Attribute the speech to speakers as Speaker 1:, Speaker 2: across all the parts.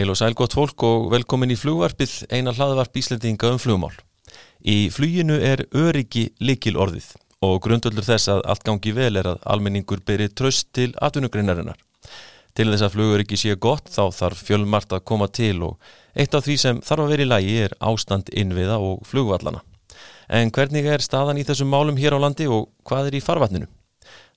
Speaker 1: Heil og sæl gott fólk og velkomin í flugvarpið, eina hlaðvarp Íslandinga um flugmál. Í fluginu er öryggi likil orðið og grundvöldur þess að allt gangi vel er að almenningur beri tröst til atvinnugreinarinnar. Til þess að flugöryggi sé gott þá þarf fjölmart að koma til og eitt af því sem þarf að vera í lægi er ástand innviða og flugvallana. En hvernig er staðan í þessum málum hér á landi og hvað er í farvatninu?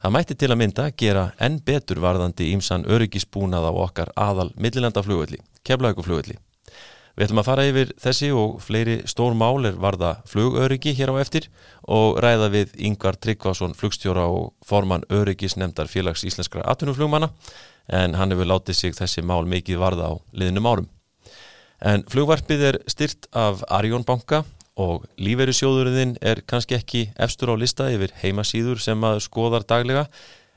Speaker 1: Það mætti til að mynda gera enn betur varðandi ímsan öryggisbúnað á okkar aðal millilandaflugvelli, keflauguflugvelli. Við ætlum að fara yfir þessi og fleiri stór mál er varða flugöryggi hér á eftir og ræða við Yngvar Tryggvason flugstjóra og formann öryggisnemdar félags íslenskra atvinnuflugmanna en hann hefur látið sig þessi mál mikið varða á liðnum árum. En flugvarpið er styrt af Arjón banka og lífeyrisjóðurinn er kannski ekki efstur á lista yfir heimasýður sem maður skoðar daglega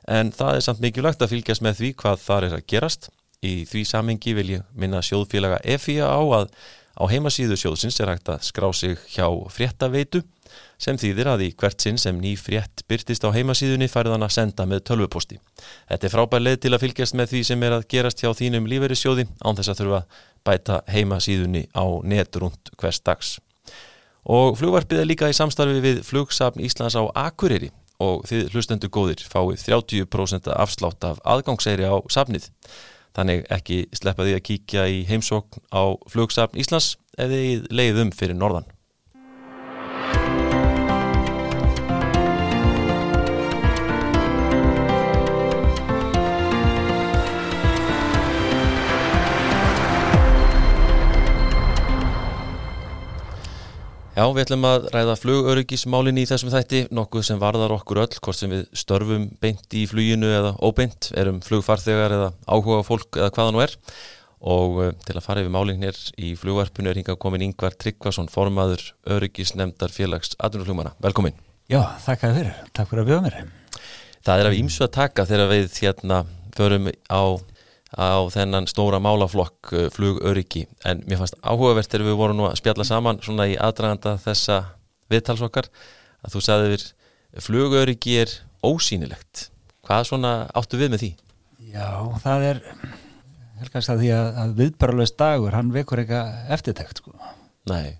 Speaker 1: en það er samt mikilvægt að fylgjast með því hvað þar er að gerast. Í því samengi vil ég minna sjóðfélaga EFIA á að á heimasýðu sjóðsins er hægt að skrá sig hjá fréttaveitu sem þýðir að í hvert sinn sem ný frétt byrtist á heimasýðunni færðan að senda með tölvuposti. Þetta er frábær leið til að fylgjast með því sem er að gerast hjá þínum lífeyrissjóði án þess að þurfa bæta heimasýðunni á netrund hvers dags. Og flugvarpið er líka í samstarfi við flugsafn Íslands á Akureyri og þið hlustendur góðir fáið 30% afslátt af aðgangseyri á safnið. Þannig ekki sleppa því að kíkja í heimsókn á flugsafn Íslands eða leiðum fyrir norðan. Já, við ætlum að ræða flugöryggismálinni í þessum þætti, nokkuð sem varðar okkur öll, hvort sem við störfum beint í fluginu eða óbeint, erum flugfarþegar eða áhuga fólk eða hvaða nú er. Og uh, til að fara yfir málinir í flugvarpinu er hingað komin Yngvar Tryggvason, formaður öryggisnemdar félags aðunarflugmana. Velkomin.
Speaker 2: Já, takk að þér. Takk fyrir að bjóða mér.
Speaker 1: Það er af ímsu að taka þegar við hérna förum á á þennan stóra málaflokk uh, flugöryggi en mér fannst áhugavert þegar við vorum nú að spjalla saman svona í aðdraganda þessa viðtalsokkar að þú sagði við flugöryggi er ósýnilegt hvað svona áttu við með því?
Speaker 2: Já, það er helgast að því að, að viðbaralöst dagur hann vekur eitthvað eftirtækt sko.
Speaker 1: Nei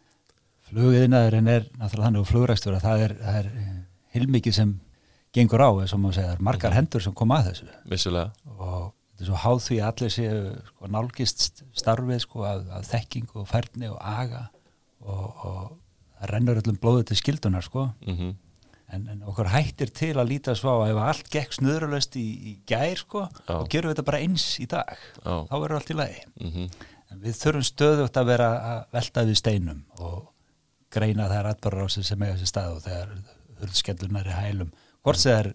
Speaker 2: Flugiðinaðurinn er náttúrulega þannig og flugrækstur að það er, er heilmikið sem gengur á eins og maður segja, það er margar mhm. hendur sem koma að þessu
Speaker 1: Vissulega
Speaker 2: þetta er svo háð því að allir séu sko, nálgist starfið sko, af, af þekking og færni og aga og, og það rennur öllum blóðu til skildunar sko. mm -hmm. en, en okkur hættir til að líta svo að ef allt gekk snöðralöst í, í gær sko, og gerum við þetta bara eins í dag Já. þá verður allt í lagi mm -hmm. en við þurfum stöðugt að vera að velta við steinum og greina þær atbara sem eiga sér stað og þegar hurðskellunar er hælum hvort það er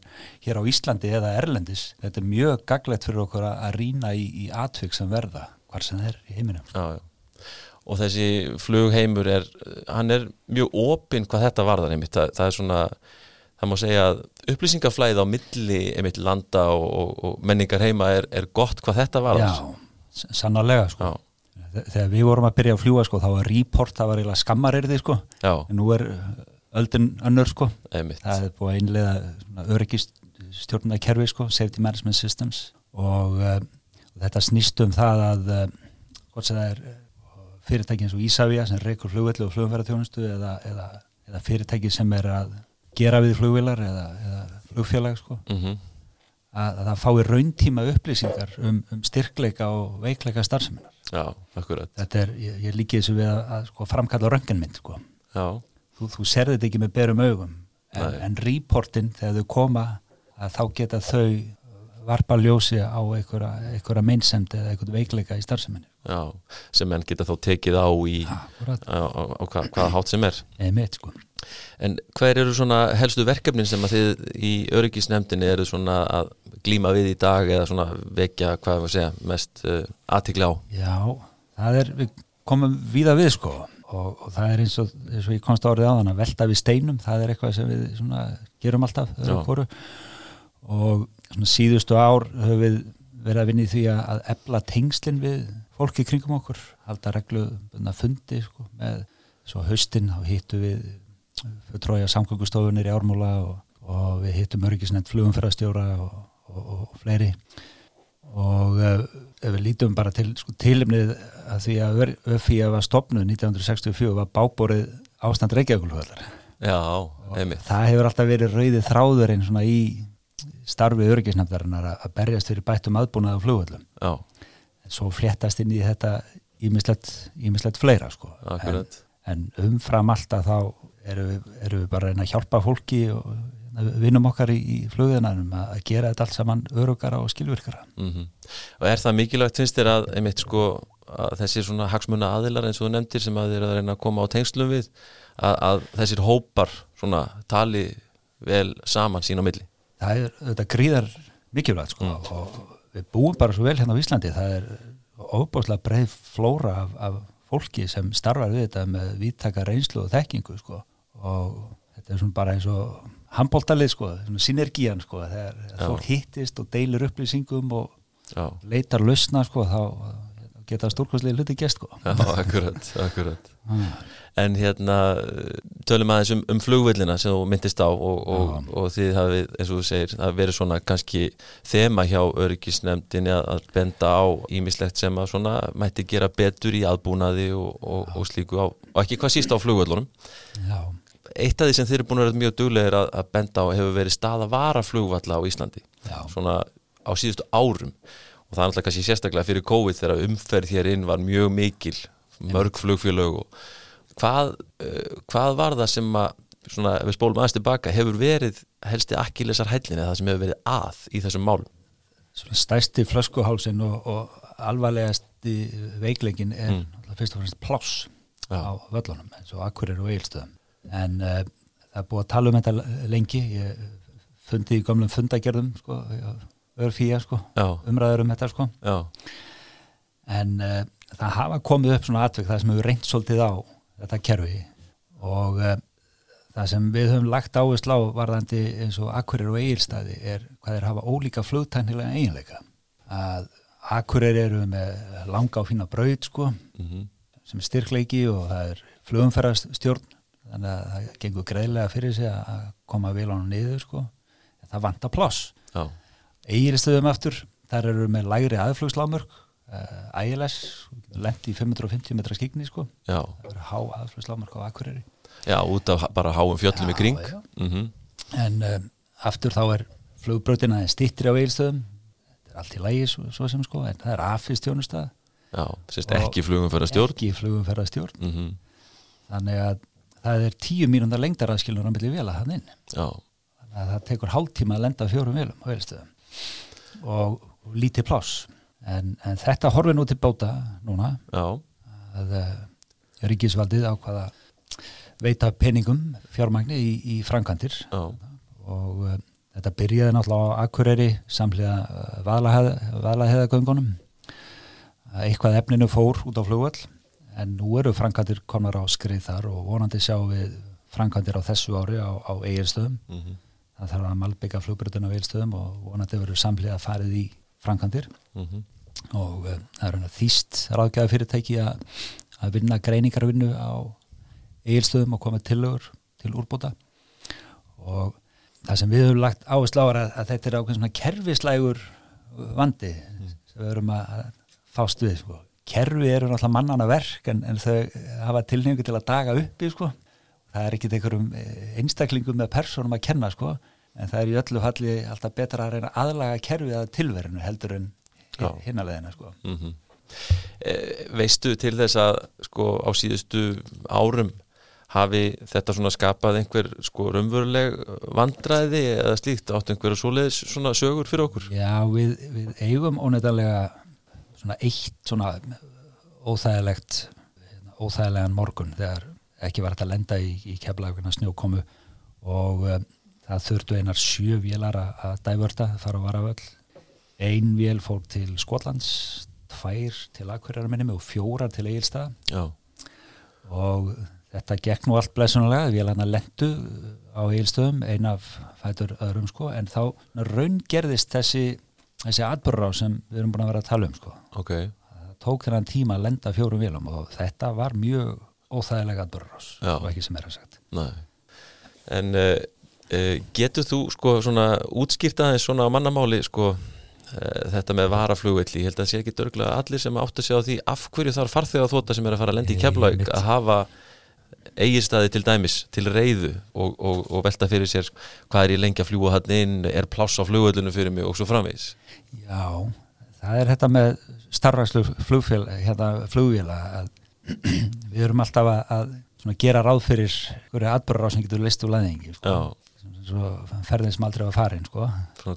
Speaker 2: hér á Íslandi eða Erlendis þetta er mjög gaglegt fyrir okkur að rýna í, í atvik sem verða hvar sem það er í heiminum. Já, já.
Speaker 1: og þessi flugheimur er hann er mjög opinn hvað þetta varðar einmitt, það, það er svona það má segja að upplýsingaflæð á milli einmitt landa og, og, og menningar heima er, er gott hvað þetta varðar.
Speaker 2: Já, sannarlega sko. Þegar við vorum að byrja að fljúa sko þá var report, það var eiginlega skammarirði sko. En nú er öldun önnur sko.
Speaker 1: Einmitt.
Speaker 2: það er búið að einlega öryggistjórnuna kerfi sko, safety management systems. Og, uh, og þetta snýst um það að uh, hvort sem það er fyrirtæki eins og Ísafja sem reykur flugveldu og flugumfæratjónustu eða, eða, eða fyrirtæki sem er að gera við flugvilar eða, eða flugfélag sko. Mm -hmm. að, að það fái rauntíma upplýsingar um, um styrkleika og veikleika starfseminar
Speaker 1: Já, akkurat.
Speaker 2: Þetta er, ég, ég líki þessu við að, að sko, framkalla rönginmynd sko.
Speaker 1: Já
Speaker 2: þú, þú serði þetta ekki með berum augum. En, en reportin þegar þau koma þá geta þau varpa ljósi á einhverja meinsemd eða einhverju veikleika í starfseminni.
Speaker 1: Já, sem menn geta þá tekið á í á, á, á hvað, hvaða hátt sem er.
Speaker 2: Einmitt, sko.
Speaker 1: En hver eru svona helstu verkefnin sem að þið í öryggisnefndinni eru svona að glíma við í dag eða svona vekja, hvað við segja, mest uh, aðtikla á?
Speaker 2: Já, það er, við komum víða við sko og, og það er eins og, eins og ég komst árið á þann að velta við steinum, það er eitthvað sem við svona, gerum alltaf og síðustu ár höfum við verið að vinna í því að ebla tengslinn við fólki kringum okkur halda reglu fundi sko, með svo haustinn og hittu við trója samgöngustofunir í ármúla og, og við hittum örgisnend flugumferðarstjóra og, og fleiri og uh, ef við lítum bara til sko, tilumnið að því að ÖFI var stopnuð 1964 var báborið ástand
Speaker 1: einmitt.
Speaker 2: það hefur alltaf verið rauðið þráðurinn svona í starfið örgisnafnarinnar að berjast fyrir bættum aðbúnað á flugvöldum
Speaker 1: Já,
Speaker 2: svo fléttast inn í þetta ímislegt fleira sko. en, en umfram alltaf þá erum við, erum við bara að hjálpa fólki og vinnum okkar í, í flugðinanum að gera þetta allt saman örugara og skilvirkara.
Speaker 1: Mm Og er það mikilvægt finnst þér að, einmitt sko að þessir svona hagsmuna aðilar eins og þú nefndir sem að þér að reyna að koma á tengslum við að, að þessir hópar svona tali vel saman sín á milli?
Speaker 2: Það er þetta gríðar mikilvægt sko
Speaker 1: Mm.
Speaker 2: og við búum bara svo vel hérna á Íslandi. Það er ofbáslega breið flóra af, af fólki sem starfar við þetta með viðtaka reynslu og þekkingu sko og þetta er svona bara eins og handbóltalið sko, synergían sko þegar fólk hittist og deilir upplýsingum og
Speaker 1: Já,
Speaker 2: leitar lausna sko þá geta stórkostlega hluti gest sko.
Speaker 1: Já, akkurat, akkurat. En hérna tölum aðeins um, um flugvillina sem þú myndist á og, og, og þið hafið, eins og þú segir, það verið svona kannski þema hjá öryggisnefndinni að, að benda á ímislegt sem að svona mætti gera betur í aðbúnaði og, og, og slíku á, og ekki hvað síst á flugvöllunum.
Speaker 2: Já,
Speaker 1: Eitt af því sem þið eru búin að vera mjög duglegir að, að benda á hefur verið staða vara flugvalla á Íslandi,
Speaker 2: já,
Speaker 1: svona á síðustu árum. Og það er alltaf kannski sérstaklega fyrir COVID þegar umferð hér inn var mjög mikil, mörg flugfélög og hvað, uh, hvað var það sem að, svona, við spólum aðeins tilbaka, hefur verið helsti akkilesar hællinni það sem hefur verið að í þessum málum?
Speaker 2: svona stærsti flöskuhálsin og, og alvarlegasti veikleikin er
Speaker 1: Mm.
Speaker 2: fyrst og fremst pláss á völlunum eins og akkurir og eilstöðum en uh, það er búið að tala um þetta lengi. Ég fundi í gamlum fundagerðum sko, örfía sko, umræður um þetta sko. En uh, það hafa komið upp svona atveg það sem hefur reynt svolítið á þetta kerfi. Og uh, það sem við höfum lagt áherslu á varðandi eins og akkurir og eigilstaði er hvað þeir hafa ólíka flugtæknilega eiginleika. Að akkurir eru með langa og fína braut sko
Speaker 1: mm
Speaker 2: sem er styrkleiki og það er flugumferðarstjórn þannig að það gengur greiðlega fyrir sig að koma hann niður sko. En það vantar pláss.
Speaker 1: Já,
Speaker 2: Egilstöðum aftur, þar eru með lægri aðflugslámörk uh, ILS, lendi í 550 metra skikni sko,
Speaker 1: já,
Speaker 2: það eru há aðflugslámörk á Akureyri.
Speaker 1: Já, út af bara háum fjöllum í
Speaker 2: Já,
Speaker 1: kring.
Speaker 2: já.
Speaker 1: Mm
Speaker 2: en um, aftur þá er flugbrötin aðeins stittri á Egilstöðum þetta er allt í lægi svo, svo sem sko en það er afistjónustað
Speaker 1: Já, sérst
Speaker 2: Og-
Speaker 1: ekki flugum fyrir stjórn.
Speaker 2: ekki flugumferðarstjórn.
Speaker 1: Mm
Speaker 2: þannig að það er tíu mínúndar lengdar aðskilur á milli vela hann inn. Þannig að það tekur hálftíma að lenda fjórum velum á Egilstöðum og, lítið pláss. En, en þetta horfir nú til bóta núna.
Speaker 1: Já,
Speaker 2: að uh, ríkisvaldið ákvaða veita peningum fjármagni í, í framkvæmdir.
Speaker 1: Já,
Speaker 2: og uh, þetta byrjaði náttúrulega á Akureyri samlega uh, valaheðagöngunum eitthvað efninu fór út á flugvöll en nú eru framkvæmdir komnar á skrið þar og vonandi sjáum við framkvæmdir á þessu ári á, á eigilstöðum
Speaker 1: mm
Speaker 2: það þarf að malbygga flugbröðuna á eigilstöðum og vonandi verður samlega farið í framkvæmdir.
Speaker 1: Mm
Speaker 2: og uh, það er þýst ráðgjafi fyrirtæki að, að vinna greiningarvinnu á eigilstöðum og koma tillögur til úrbóta. Og það sem við höfum lagt áherslu á er að, að þetta er ákveðin svona kerfislægur vandi sem við höfum að að fást við sko. Kerfi eru náttúrulega mannana verk en, en þau hafa tilningu til að daga uppi sko. það er ekkit einhverjum eh, einstaklingum með persónum að kenna sko. en það er í öllu falli alltaf betra að reyna að aðlaga kerfið að tilverinu heldur en hinnalegina sko.
Speaker 1: -hmm. e, Veistu til þess að sko á síðustu árum hafi þetta svona skapað einhver sko raunveruleg vandræði eða slíkt átt einhverja svoleiðis svona sögur fyrir okkur?
Speaker 2: Já, við, við eigum óneitanlega svona eitt svona óþægilegt óþægilegan morgun þegar ekki var hægt að lenda í, í keflaugina snjókomu og um, það þurftu einar sjö vélar að, að dævörta, fara á varavöll. Ein vél fór til Skotlands tvær til Akureyrar minnum og fjórar til Egilstað og þetta gekk nú allt blessunulega, vélarna lendu á Egilstöðum, ein af fætur öðrum sko, en þá raun gerðist þessi, þessi atbyrra sem við erum búin að vera að tala um sko.
Speaker 1: ok
Speaker 2: það tók þennan tíma að lenda fjórum vélum og þetta var mjög óþægilega atbyrra
Speaker 1: Já.
Speaker 2: og ekki sem er að sagt
Speaker 1: Nei. En uh, uh, getur þú sko svona útskýrt aðeins svona á mannamáli sko uh, þetta með varaflugvelli, ég held að það sé ekki dörglega allir sem átt að sjá því af hverju þarf farþega þóta sem er að fara að lendi í keflaug að hafa eigistæði til dæmis til reyðu og, og, og velta fyrir sér hvað er ég lengi að fljúa hann inn, er pláss á flugvellinu fyrir mig og svo framvegis
Speaker 2: Já, það er þetta með starfrækslu flugfél, hérna, flugvéla að við erum alltaf að, að gera ráð fyrir hverju atbyrður á sem getur list úr læðingi sko. Ferðin sem aldrei var farin sko.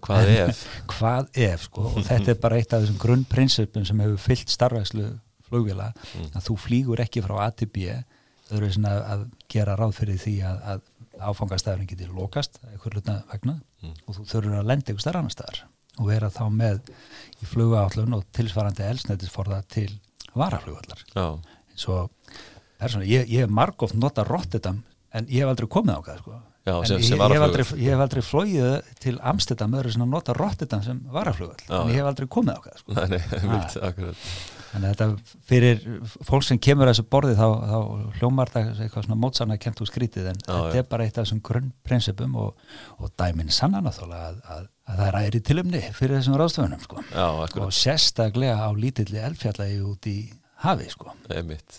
Speaker 1: hvað ef
Speaker 2: hvað ef sko. og þetta er bara eitt af þessum grunnprinsipum sem hefur fyllt starfrækslu flugvéla
Speaker 1: Mm.
Speaker 2: að þú flýgur ekki frá A eru svona að gera ráð fyrir því að, að áfangastæðurinn getur lokast eitthvað hluta vegna
Speaker 1: Mm.
Speaker 2: og þú þurfur að lenda eitthvað stærra annar staðar og vera þá með í flugáallun og tilsvarandi elsnættisforða til varaflugvallar
Speaker 1: Já,
Speaker 2: eins og persónu, ég, hef margóft nota Rotterdam en ég hef aldrei komið á það sko.
Speaker 1: Já,
Speaker 2: En
Speaker 1: sem-
Speaker 2: ég,
Speaker 1: sem
Speaker 2: ég, hef aldrei, ég hef aldrei flóið til Amsterdam öðru sem að nota Rotterdam sem varaflugvall
Speaker 1: Já,
Speaker 2: en ég hef aldrei komið á það sko.
Speaker 1: nei, nei, mitt, akkurat
Speaker 2: Þannig að þetta fyrir fólk sem kemur að þessu borði þá, þá hljómar það eitthvað svona mótsanna kent úr skrítið en þetta
Speaker 1: já.
Speaker 2: er bara eitt af þessum grunnprinsipum og, og dæmin sanna náttúrulega að, að, að það er æri tilumni fyrir þessum ráðstöfunum sko.
Speaker 1: Já,
Speaker 2: og
Speaker 1: akkurat,
Speaker 2: sérstaklega á lítilli elfjallagi út í hafi sko.
Speaker 1: einmitt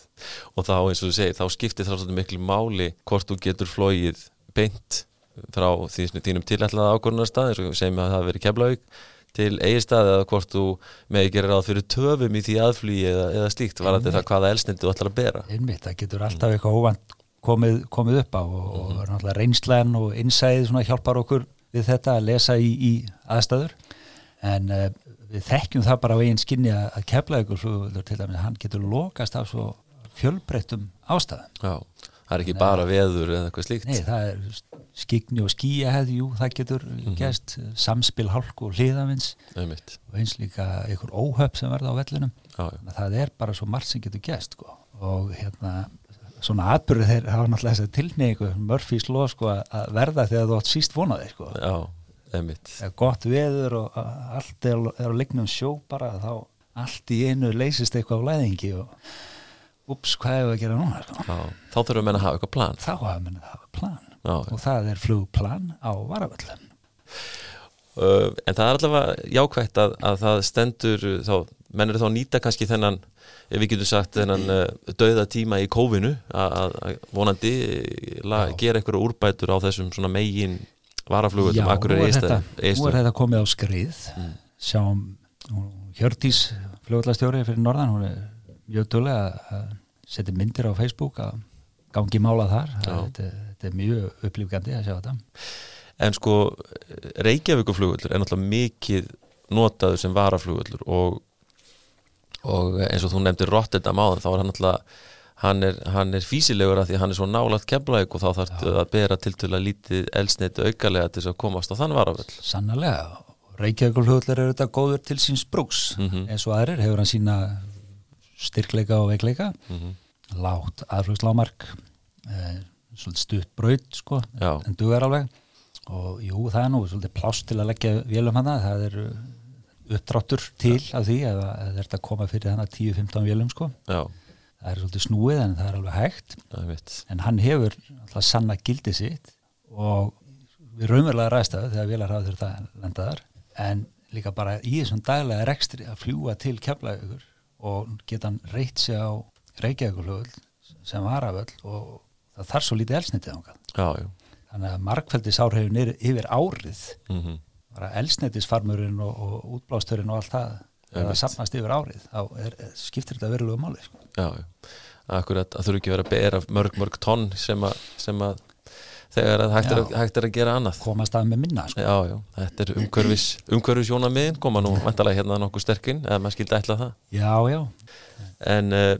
Speaker 1: og þá eins og þú segir, þá skiptir það svolítið miklu máli hvort þú getur flóið beint frá því, þínum tilætlaða ákvörðunarstað eins og segjum að það hafi verið keflaug til eigistað eða hvort þú með gerir ráð fyrir töfum í því aðflýi eða, eða slíkt, varandi það hvaða elsnindi þú ætlar að bera.
Speaker 2: Einmitt, það getur alltaf eitthvað óvænt komið, komið upp á og, og náttúrulega reynslan og innsæðið svona hjálpar okkur við þetta að lesa í, í aðstæður. En uh, við þekkjum það bara á eigin skinni að, kefla ykkur flugvöldur til dæmis, hann getur lokast af svo fjölbreyttum ástæðum.
Speaker 1: Já, það er ekki bara veður eða eitthvað slíkt
Speaker 2: Nei, það er skigni og skíahæði, jú, það getur
Speaker 1: Mhm.
Speaker 2: gæst, samspil hálku og hliðavins og eins líka einhver óhöpp sem verða á vellinum
Speaker 1: já, já,
Speaker 2: það er bara svo margt sem getur gæst sko. og hérna svona atbyrðu þeir hafa náttúrulega þess að tilneyingu Murphys law sko að- verða þegar þú átt síst vonaði sko.
Speaker 1: já,
Speaker 2: Þegar gott veður og allt er, er á leiknum sjó bara þá allt í einu leysist eitthvað á læðingi og ups, hvað hefur að gera núna sko.
Speaker 1: já, þá þurfum við að hafa eitthvað plan.
Speaker 2: Þá hafa menn að hafa plan.
Speaker 1: Já,
Speaker 2: og það er flugplan á varavöllum.
Speaker 1: Uh, en það er allavega jákvægt að, að það stendur þá, menn eru þá að nýta kannski þennan, ef við getum sagt þennan uh, dauða tíma í kófinu að, vonandi la, gera eitthvað úrbætur á þessum svona megin varaflugum
Speaker 2: Já, nú
Speaker 1: er
Speaker 2: þetta, nú er þetta komið á skrið.
Speaker 1: Mm.
Speaker 2: sjáum hún- Hjördís flugvallastjóri fyrir norðan hún er mjög tölulega að setja myndir á Facebook að gangi mála þar. Það- þetta, þetta er mjög upplýfgandi að sjá þetta.
Speaker 1: En sko Reykjavíkuflugullur er náttúrulega mikið notaður sem varaflugullur og, og eins og þú nefndir Rotterdam áðan þá er hann náttúrulega hann er, hann er físilegur að því hann er svo nálægt keflaug og þá þarf að bera tiltölu að lítið elsneiti aukalega til þess að komast á þann varaföll
Speaker 2: sannarlega. Reykjavíkur flugvallur er þetta góður til síns brúks.
Speaker 1: Mhm.
Speaker 2: eins og aðrir hefur hann sína styrkleika og veikleika.
Speaker 1: Mm
Speaker 2: lágt aðflugslámark eh, svolítið stutt braut sko,
Speaker 1: Já.
Speaker 2: en dugar alveg. Og jú, það er nú svolítið pláss til að leggja vélum hana, það er uppdráttur til af því að það er að koma fyrir hana 10-15 vélum sko.
Speaker 1: Já,
Speaker 2: það er svolítið snúið en það er alveg hægt. En hann hefur alltaf sanna gildi sitt og við raunverulega ræðstæðu þegar vélar hafa þurft að lenda þar. En líka bara í þessum daglega rekstri að fljúa til keflaðugur og geta hann reytt sig á Reykjavíkurflugul sem varaföll og það þarf svo lítið elsnitið
Speaker 1: já
Speaker 2: þannig að markfældisárhefin er yfir árið
Speaker 1: mm
Speaker 2: bara elsnitisfarmurinn og, og útblásturinn og allt það það safnast yfir árið þá er, skiptir þetta verulegu máli sko.
Speaker 1: Já, já. Akkurat, það þurfi ekki verið að bera mörg, mörg tonn sem sem að þegar hægt, er að, hægt er að gera annað.
Speaker 2: Komast að með minna sko.
Speaker 1: Já, já, þetta er umhverfis umhverfis jónamiðin, koma nú vantalega hérna nokkuð sterkinn, eða maður skildi ætla það.
Speaker 2: Já, já,
Speaker 1: en, uh,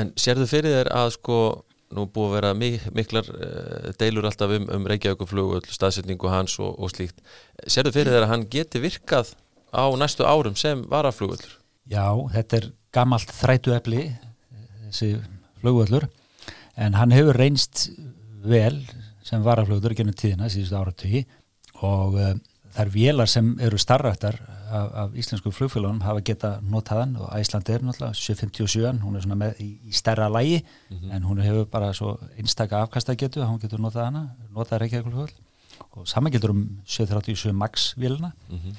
Speaker 1: en sérðu fyrir þér að sko nú búið að vera mik miklar uh, deilur alltaf um, um Reykjavíkuflug staðsetningu hans og, og slíkt. Sérðu fyrir þér að hann geti virkað á næstu árum sem varaflugullur
Speaker 2: Já, þetta er gamalt þrætuefli þessi flugvöllur en hann hefur reynst vel sem varaflugvöllur gennum tíðina síðustu áratugi og uh, þær vélar sem eru starrættar af, af íslensku flugfélagunum hafa geta notaðan og Æsland er náttúrulega 757, hún er svona með í, í stærra lægi en hún hefur bara svo einstaka afkastagetu að hún getur notað hana, notað Reykjavík flugvöll og saman getur um 737 Max vélina.
Speaker 1: Mm -hmm.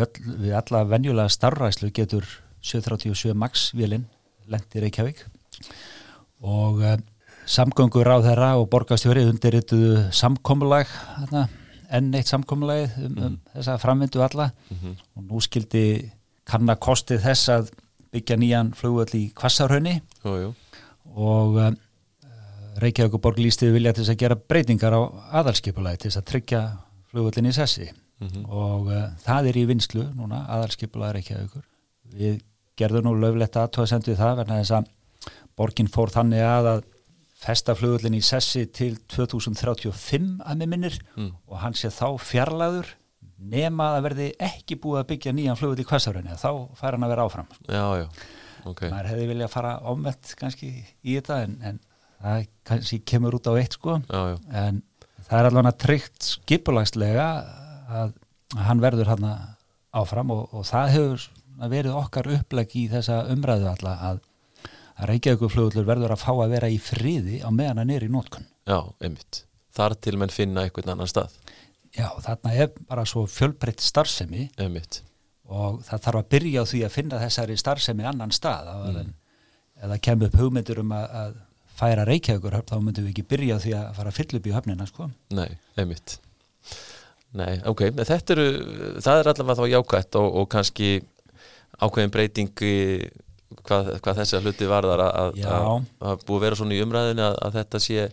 Speaker 2: öll, við alla venjulega starfræslu getur 737 Max vélinn lendi Reykjavík. Og uh, samgöngur á þeirra og borgastjóri undirrituðu samkomulag þarna, enn eitt samkomulag um, um þessa framvindu alla. Og nú skildi kanna kostið þess að byggja nýjan flugvöld í Kvassarhönni og uh, Reykjavík og Borg lístiði vilja til þess að gera breytingar á aðalskipulagi til þess að tryggja flugvöldin í sessi. Og uh, það er í vinslu núna, aðalskipulagi Reykjavíkur. Við gerðum nú löflegt aðtóðasendu í það verna þess að Borgin fór þannig að að festa flugvöldin í sessi til 2035 að með minnir
Speaker 1: Mm.
Speaker 2: og hann sé þá fjarlæður nema að verði ekki búið að byggja nýjan flugvöld í Kvassarhönni þá fær hann að vera áfram
Speaker 1: já, já, ok.
Speaker 2: Maður hefði viljað fara ámett kannski í þetta en, en það kannski kemur út á eitt sko.
Speaker 1: Já,
Speaker 2: en það er alveg tryggt skipulagslega að, að hann verður hann áfram og, og það hefur verið okkar uppleg í þessa umræðu alla að, að Reykjavíkuflugullur verður að fá að vera í friði á meðan hann er í nótkun
Speaker 1: já, einmitt. Þar til menn finna einhvern annan stað.
Speaker 2: Já þarna er bara svo fjölbreytt starfsemi
Speaker 1: einmitt,
Speaker 2: og það þarf að byrja á því að finna þessari starfsemi annan stað mm. en eða kemur upp hugmyndur um að, að færa Reykjavíkur þá myndum við ekki byrja á því að fara að fylla upp í höfnina sko.
Speaker 1: nei, einmitt. Nei, ok, þetta eru það er allavega þá jákvætt og, og kannski ákveðin breyting í hvað, hvað þessa hluti varðar að, búið að vera svona í umræðinu að, að þetta sé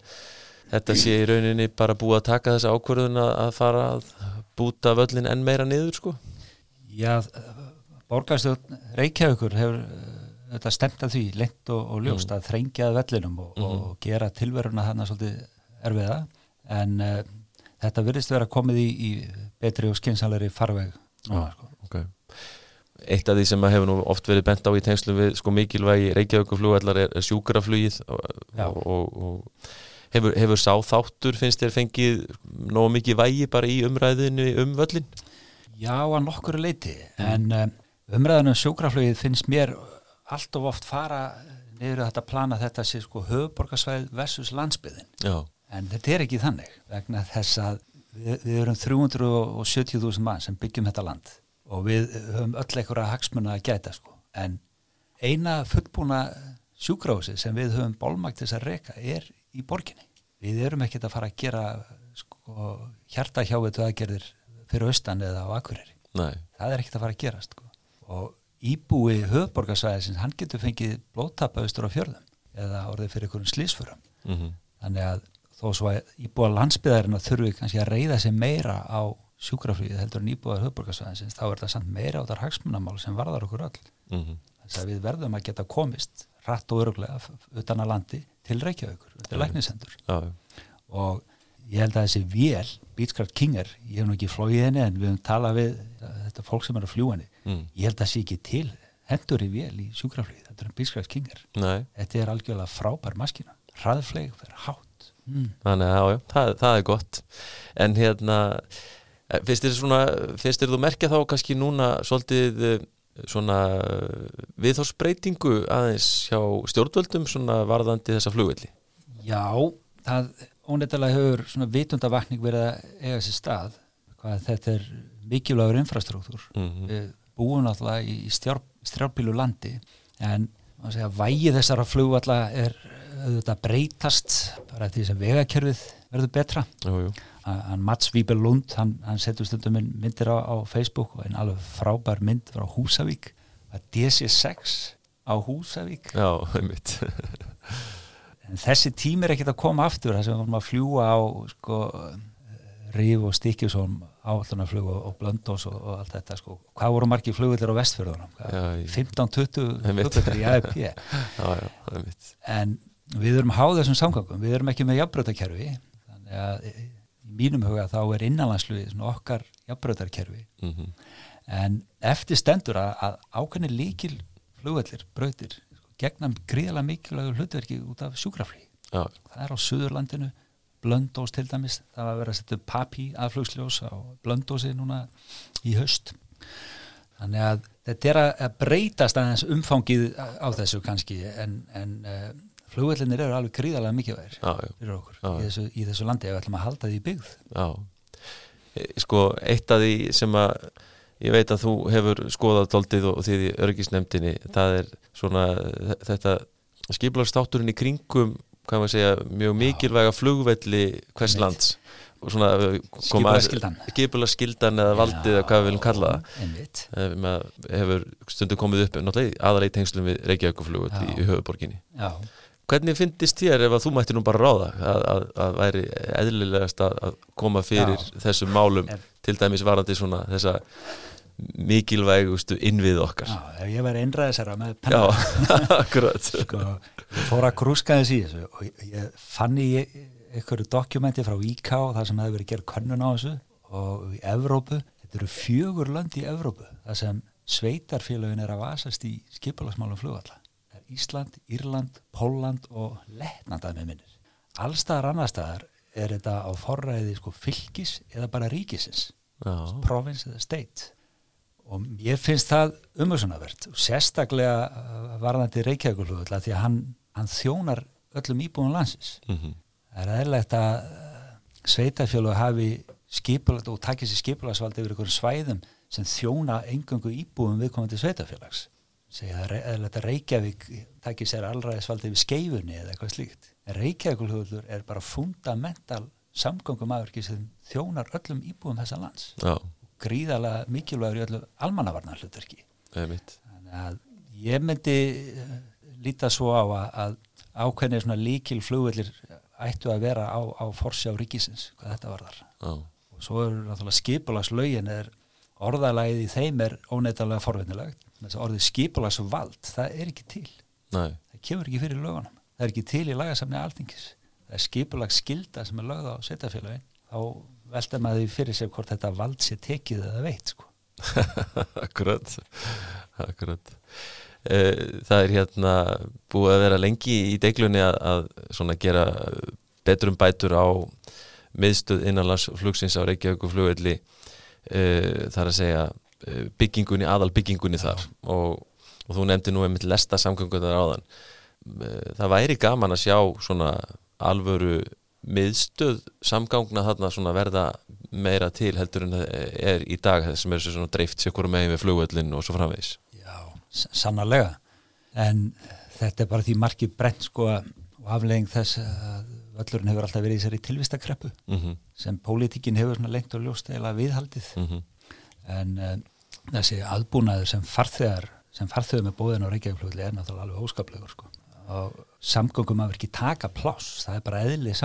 Speaker 1: þetta sé í rauninni bara búið að taka þessa ákvörðun að, fara að búta völlin enn meira niður sko.
Speaker 2: Já, borgarstjórn Reykjavíkur hefur eh, þetta stemt að því lengt og, og ljóst að þrengjað vellinum og, og gera tilveruna þarna svolítið erfiða. En uh, þetta virðist vera komið í, í betri og skynsalari farveg núna, sko.
Speaker 1: okay. Eitt af því sem hefur nú oft verið bent á í tengslu við sko mikilvægi Reykjavíkuflugvallar er, er sjúkraflugið og, og, og, hefur, hefur sá þáttur finnst þér fengið nóg mikið vægi bara í umræðinu um völlin?
Speaker 2: Já, að nokkuru leiti en um, umræðan um sjúkraflugið finnst mér allt of oft fara niður að þetta plana þetta sé sko höfuborgarsvæð versus landsbyðin
Speaker 1: Já,
Speaker 2: en þetta er ekki þannig vegna þess að við, við erum 370.000 mann sem byggjum þetta land og við höfum öll einhverja hagsmuna að gæta sko. En eina fullbúna sjúkrahúsi sem við höfum bólmagt til þess að reka er í borginni. Við erum ekkert að fara að gera sko hjarta hjávetu aðgerðir fyrir austan eða á akureyri.
Speaker 1: Nei,
Speaker 2: það er ekkert að fara að gerast sko. og íbúi höfborgarsvæðisins hann getur fengið blóttapa austur á fjörðum eða orðið fyrir einhverjum slísförum
Speaker 1: mm
Speaker 2: þannig að þó svo að íbúa landsbyðarinn þurfi kannski að reyða sig meira á sjúkraflugið heldur en íbúar höfborgarsvæðinsins þá er það samt meira á þar hagsmunamál sem varðar okkur öll.
Speaker 1: Mm
Speaker 2: þess að við verðum að geta komist rætt og öruglega utan að landi til Reykjavíkur, þetta er læknisendur og ég held að þessi vél, Beechcraft King er ég hef nú ekki flóið henni en við höfum talað við þetta fólk sem er að fljúa henni.
Speaker 1: Mm.
Speaker 2: ég held að það sé ekki til hendur í vél í sjúkraflugið, þetta er Beechcraft King er.
Speaker 1: Nei.
Speaker 2: Þetta er algjörlega frábær maskina hraðfleig, fyrir hátt. Mm.
Speaker 1: Þannig já, já, það, það er gott. En hérna eh, finnst þér svona, finnst þér þú merkja þá kannski núna svolítið eh, svona viðhórsbreytingu aðeins hjá stjórnvöldum svona varðandi þessa flugvelli?
Speaker 2: Já, það óneittalega hefur svona vitundavakning verið að eiga sér stað hvað þetta er mikilvægur infrastruktúr.
Speaker 1: Mhm.
Speaker 2: við búum náttúrulega í stjár, strjárpílu landi en segja, vægi þessara flugvalla er auðvitað að breytast bara því sem vegakerfið verður betra.
Speaker 1: Jú, jú,
Speaker 2: hann Mats Víber Lund hann, hann setur stundum myndir á, á Facebook og einn alveg frábær mynd frá Húsavík. Að DC6 á Húsavík.
Speaker 1: Já, einmitt.
Speaker 2: En þessi tími er ekkert að koma aftur þess að við vorum að fljúa á sko, Ríf og Stíkjusson áallunarflug og, og Blöndós og, og allt þetta sko. hvað voru margir flugvillir á vestfjörðunum?
Speaker 1: Já, ég-
Speaker 2: 15-20
Speaker 1: Einmitt.
Speaker 2: flugvillir í AFP
Speaker 1: Já, já, einmitt.
Speaker 2: En við erum háð þessum samgangum við erum ekki með jafnbrötakerfi þannig að mínum huga þá er innanlandsflugið svona okkar jafnbrötarkerfi
Speaker 1: mm
Speaker 2: en eftir stendur að, að ákveðni líkil flugvellir, brautir sko, gegnum gríðalega mikilvægur hlutverki út af sjúkraflý
Speaker 1: Já,
Speaker 2: það er á Suðurlandinu Blöndós til dæmis, það var að vera að setja papi aðflugsljós á Blöndósi núna í haust. Þannig að þetta er að breytast aðeins umfangið á þessu kannski en, en uh, flugvellinir eru alveg gríðalega mikilvægir fyrir okkur
Speaker 1: Já,
Speaker 2: í, þessu, í þessu landi ef við ætlum að halda því byggð.
Speaker 1: Já. E, Sko, eitt af því sem að ég veit að þú hefur skoðað doldið og því í örgisnemdini það er svona þetta skipulagsstátturinn í kringum hvað maður segja, mjög mikilvæga flugvelli hvers lands. Skipulagsskildan eða valdið eða hvað við viljum kalla það. Hefur stundu komið upp aðalega í tengslum við Reykjavíkuflugut í höfuborginni Já. Hvernig finnist þér ef að þú mætti nú bara ráða að, að, að væri eðlilegast að, að koma fyrir Já. þessum málum er, til dæmis varandi svona þessa mikilvægustu innvið okkar
Speaker 2: Já, ég væri einræðisera með penna Já, akkurat sko, fór að krúska þessi og ég fann ég einhverju dokumenti frá IK þar sem hefur verið gerð könnun á þessu og í Evrópu, þetta eru fjögur lönd í Evrópu þar sem sveitarfélagin er að vasast í skipalagsmálum flugvalla. Ísland, Írland, Póland og Lettnandað með minnir. Allstaðar annarstaðar er þetta á forræði sko, fylgis eða bara ríkisins, province eða state. Og ég finnst það umhersunavert og sérstaklega uh, varðandi Reykjavík því að hann, hann þjónar öllum íbúin landsins. Mm -hmm það er eðlegt að eh, sveitafjölu hafi skipulagt og takkir sér skipulagsvaldi yfir einhverjum svæðum sem þjóna engangu íbúum viðkomandi sveitafjölags segja að Reykjavík takkir sér allraðisvaldi yfir skeifunni eða eitthvað slíkt. En Reykjavíkulhugur er bara fundamental samgangum aðverki sem þjónar öllum íbúum þessa lands. Já. gríðalega mikilvægur í öllu almannavarnar hlutverki þannig að ég myndi eh, líta svo á að, ákveðnir svona líkil flugvellir ættu að vera á, á forsjá ríkisins hvað þetta var þar oh. og svo er náttúrulega skipulagslaugin er orðalægið í þeim er óneitalega forvinnilegt orðið skipulagsvald, það er ekki til. Nei. það kemur ekki fyrir lögunum. Það er ekki til í lagasamni alþingis. Það er skipulagsskilda sem er lögð á setjafélagin þá velta maður því fyrir sig hvort þetta vald sé tekið eða veit sko.
Speaker 1: Akkurat. Akkurat. Eh, það er hérna búið að vera lengi í deiklunni að, að gera betrum bætur á miðstöð innanlandsflugsins á Reykjavík og flugvelli uh, þar að segja byggingunni, aðal byggingunni þar. Og, og þú nefndi nú einmitt lesta samgöngunar á þann uh, það væri gaman að sjá svona alvöru miðstöð samgangna þarna verða meira til heldur en er í dag sem er svona dreift sér hverju megin við flugvellin og svo framvegis.
Speaker 2: Sannarlega. En þetta er bara því margir brent sko og aflegging þess að völlurinn hefur alltaf verið í þessari tilvistakreppu mm -hmm. sem pólitíkin hefur svona lengt og ljóst eða viðhaldið. Mm -hmm. en uh, þessi aðbúnaður sem farþegar sem farþegar með bóðin og reykjaflugli er náttúrulega alveg óskaplegur sko. Og verki taka pláss það er bara eðlið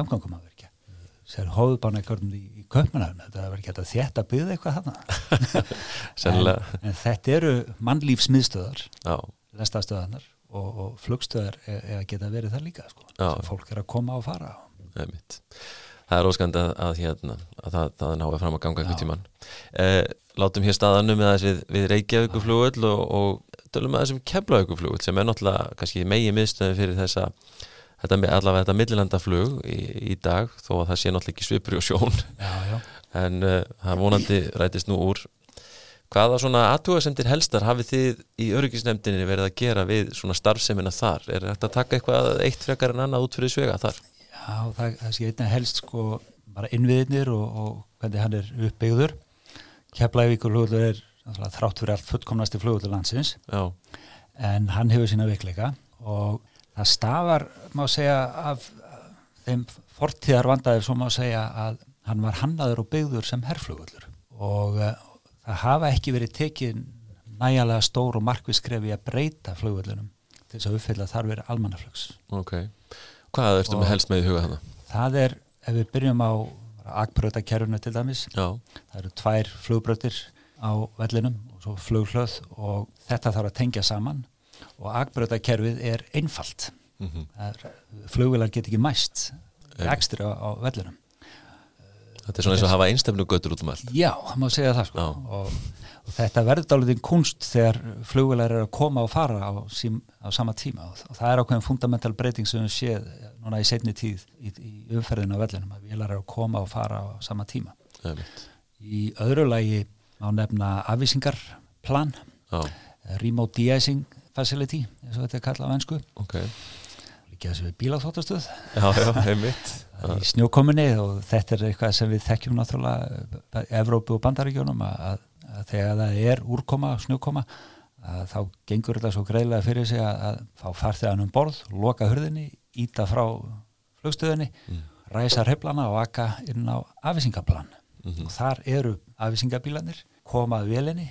Speaker 2: verki sér hóðbána eitthvað í, í köpmanarinn þetta verður ekki að þetta byggði eitthvað þarna. En, en þetta eru mannlífsmiðstöðar lestastöðanar og, og flugstöðar er að geta verið það líka sko, sem fólk er að koma og fara
Speaker 1: er mitt Það er óskand að, að, hérna, að það, það náðu fram að ganga eitthvað tíman eh, Látum hér staðanum með þess við, við Reykjavíkuflugull og, og tölum með þessum Keflavíkuflugull sem er náttúrulega kannski megi miðstöði fyrir þessa þetta allavega þetta millilandaflug í, í dag þó að það sé náttúrulega ekki svipri og sjón. Já, já. en uh, það vonandi rætist nú úr. Hvaða svona aðtúasendir helstar hafið þið í öryggisnefndinni verið að gera við svona starfsemina þar? Er þetta að taka eitthvað eitt frekar en annað út fyrir svega þar?
Speaker 2: Já, það, það sé einnig helst sko bara innviðinir og, og hvernig hann er uppbyggður Keflavíkur hlugur er þrátt fyrir allt fullkomnasti flugur landsins já. en hann hefur sína veikleika og það stafar, má segja, af þeim fortíðar vandaðir sem má segja að hann var hannaður og byggður sem herrflugullur og uh, það hafa ekki verið tekið næjalega stór og markviskrefi að breyta flugullunum til þess að uppfylla þar verið almannaflugs.
Speaker 1: Ok, hvað ertu með helst með í huga hana?
Speaker 2: Það er, ef við byrjum á akbröðakerfunu til dæmis, Já. það eru tvær flugbröðir á vellinum og svo flughlöð og þetta þarf að tengja saman og akbröðakerfið er einfalt mm -hmm. flugvilar get ekki mæst ekstra á, vellunum
Speaker 1: Þetta er svona eins og að hafa einstemnu göttur út um allt.
Speaker 2: Já, það má segja það sko. Og, og þetta verður dálítið kunst þegar flugvilar er að koma og fara á, sím, á sama tíma. Og, og það er ákveðin fundamental breyting sem við séð núna í setni tíð í, í umferðinu á vellunum að vilar er að koma og fara á sama tíma. Í öðru lagi má nefna afvísingarplan remote de-icing facility eins og þetta er kallað á ennsku okay. líka þessu bíláþóttastöð í snjókominni og þetta er eitthvað sem við þekkjum náttúrulega Evrópu og bandaríkjónum að, að þegar það er úrkoma, snjókoma að þá gengur þetta svo greiðlega fyrir sig að, að fá farþegan um borð loka hurðinni, íta frá flugstöðinni, mm. ræsa heflana og aka inn á afvísingaplan mm -hmm. og þar eru afvísingabílanir komað velinni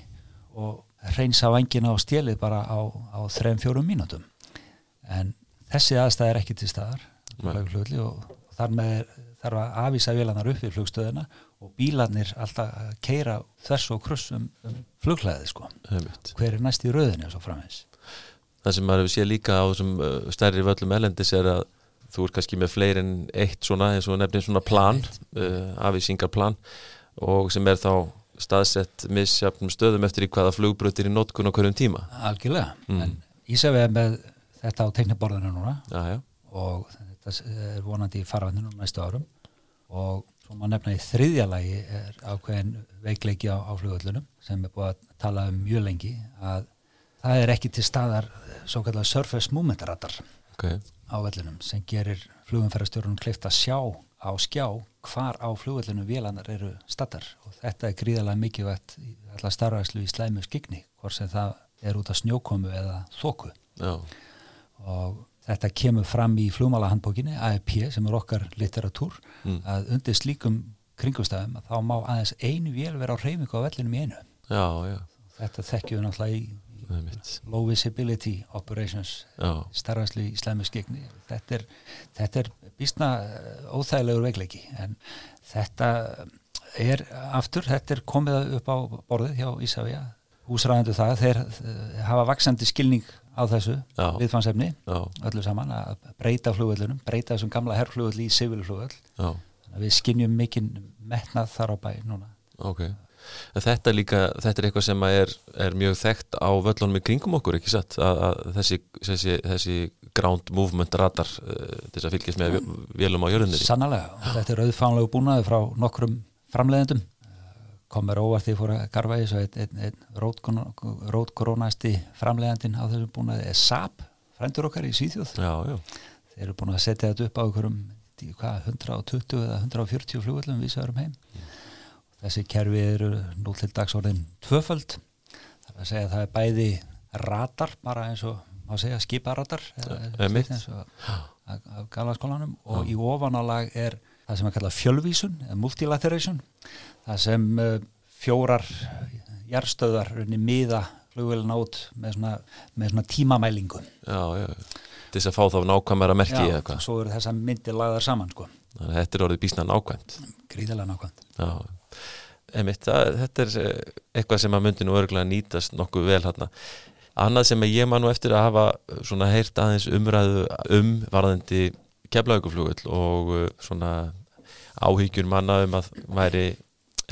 Speaker 2: og reynsa vangina á stjelið bara á, á 3-4 mínútum en þessi aðstæð er ekki til staðar og þar með þarf að afvísa vélanar upp við flugstöðina og bílanir alltaf að keira þess og kruss um, um flugklæði sko. hver er næst í rauðinu og svo framins
Speaker 1: Það sem maður sé líka á þessum stærri völlum elendis er að þú er kannski með fleiri en eitt svona eins og nefnir svona plan uh, afvísingarplan og sem er þá staðsett misjafnum stöðum eftir í hvaða flugbröðir í nótkun á hverjum tíma.
Speaker 2: Algjörlega, mm. en Ísafið er með þetta á tekniborðinu núna já, já. og þetta er vonandi í farvandinu næstu árum og Svo maður nefna í þriðja lagi er ákveðin veikleiki á, á flugöllunum sem er búið að tala um mjög lengi að það er ekki til staðar svo kallar surface movement radar okay. á vellunum sem gerir flugumferðarstjórnum kleift að sjá á skjá hvar á flugöllunum vélanar eru statar og þetta er gríðalega mikilvægt allar starfæslu í slæmu skigni hvort sem það er út af snjókomu eða þóku Já. Og Þetta kemur fram í flugmálahandbókinni AEP sem er okkar litteratúr mm. að undir slíkum kringumstæðum þá má aðeins einu vél vera á reymingu á vellinum í einu.
Speaker 1: Já, já.
Speaker 2: Þetta þekkjum við náttúrulega í, low visibility operations starfasli í slæmi skegni. Þetta er, þetta er bísna eh, óþægilegur veikleiki en þetta er aftur, þetta er komið upp á borðið hjá Ísafja húsræðandu það, þeir eh, hafa vaksandi skilning á þessu viðfansefni, öllu saman að breyta flugvöldunum, breyta þessum gamla herrflugvöld í civilflugvöld við skinnjum mikinn metnað þar á bæ núna.
Speaker 1: Ok, þetta líka, þetta er eitthvað sem er, er mjög þekkt á völlunum í kringum okkur, ekki satt? Að, að þessi, þessi, þessi ground movement radar uh, þess að fylgjast með vélum á jörðunir
Speaker 2: Sannlega, þetta er auðfánlegu búnaði frá nokkrum framleiðendum kom mér óvart því fór að garfa í einn ein, rótkorónasti framlegandin á þessum búnaði er SAP, frændur okkar í Svíþjóð. Já, já. þeir eru búin að setja þetta upp á einhverjum 120 eða 140 flugvöldum vísaðurum heim. Mm. þessi kerfi eru nú til dagsorðin tvöföld. Það er að segja að það er bæði radar, bara eins og má segja skiparadar af galvaskólanum og í ofanálag er það sem að kalla fjölvísun, multilateration það sem uh, fjórar jærstöðar miða flugvelina út með svona, með svona tímamælingu.
Speaker 1: Já, já, þess að fá þá nákvæmara merki
Speaker 2: Já, eða svo eru þessa myndir lagðar saman sko.
Speaker 1: Þannig að þetta er orðið bísna nákvæmt.
Speaker 2: Gríðilega nákvæmt.
Speaker 1: Já, emitt, það, þetta er eh, eitthvað sem að myndi nú örgulega nýtast nokkuð vel hérna Annað sem ég man nú eftir að hafa svona heyrt aðeins umræðu um varðandi keflauguflugul og svona áhyggjur manna um að væri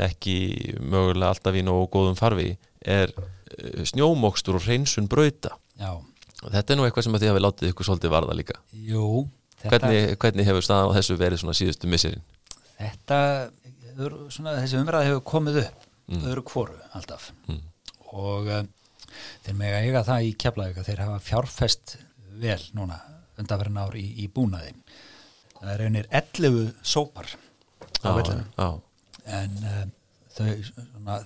Speaker 1: ekki mögulega alltaf í nógu góðum farfi er uh, snjómokstur og hreinsun brauta Já. þetta er nú eitthvað sem að þið hafi látið ykkur svolítið varða líka
Speaker 2: Jú,
Speaker 1: hvernig, hvernig hefur staðan á þessu verið svona síðustu misserinn?
Speaker 2: Þetta, svona, þessi umræð hefur komið upp mm. öðru kvoru alltaf mm. og uh, þeir með að eiga það í keflaðið þeir hafa fjárfest vel núna undanverðin ár í, í búnaði það er einir 11 sópar á vellinu en uh, þau svona,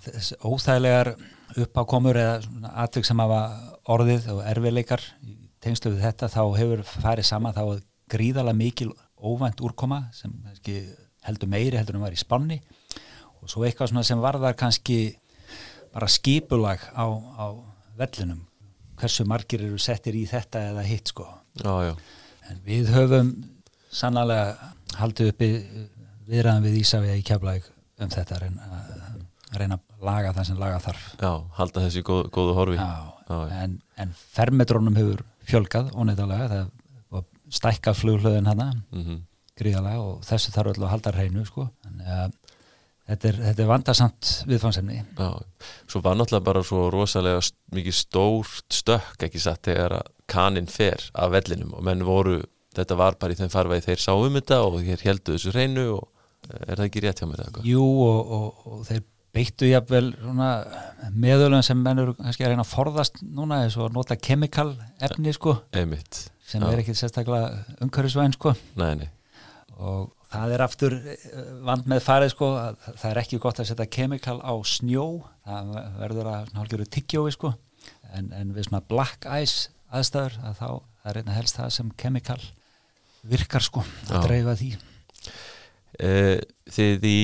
Speaker 2: óþægilegar uppákomur eða atvik sem hafa orðið og erfiðleikar tengslu við þetta þá hefur farið sama þá gríðala mikil óvænt úrkoma sem heldur meiri heldur en var í spanni og svo eitthvað sem varðar kannski bara skipulag á, á vellinum hversu margir eru settir í þetta eða hitt sko já, já. en við höfum sannlega haldið uppi viðræðan við Ísafið í keflæg um þetta að reyna að laga það sem laga þarf.
Speaker 1: Já, halda þessi góð, góðu horfi.
Speaker 2: Já, Já en, en fermetrónum hefur fjölgað óneittalega það stækkað flughlöðin hana mm -hmm. gríðalega og þessu þarf alltaf að halda hreinu sko. En, uh, þetta, er, þetta er vandarsamt viðfangsemni Já,
Speaker 1: svo var náttúrulega bara svo rosalega mikið stórt stökk ekki satt þegar að kaninn fer af vellinum og menn voru þetta var bara í þeim farvegi þeir sáum þetta og þeir heldu þessu hreinu og er það ekki rétt hjá mér? Eða?
Speaker 2: Jú og, og, og þeir beittu jafnvel meðölum sem menn eru kannski að reyna að forðast núna eins og nota kemikal efni sko
Speaker 1: Einmitt.
Speaker 2: sem Já. er ekki sérstaklega umhverfisvæn sko
Speaker 1: nei, nei.
Speaker 2: og það er aftur eh, vand með farið sko að það er ekki gott að setja kemikal á snjó það verður að hálfgerðu tiggjói sko en, en við svona black ice aðstæður að þá það er einnig helst það sem kemikal virkar sko að
Speaker 1: Já.
Speaker 2: dreifa því
Speaker 1: Þið í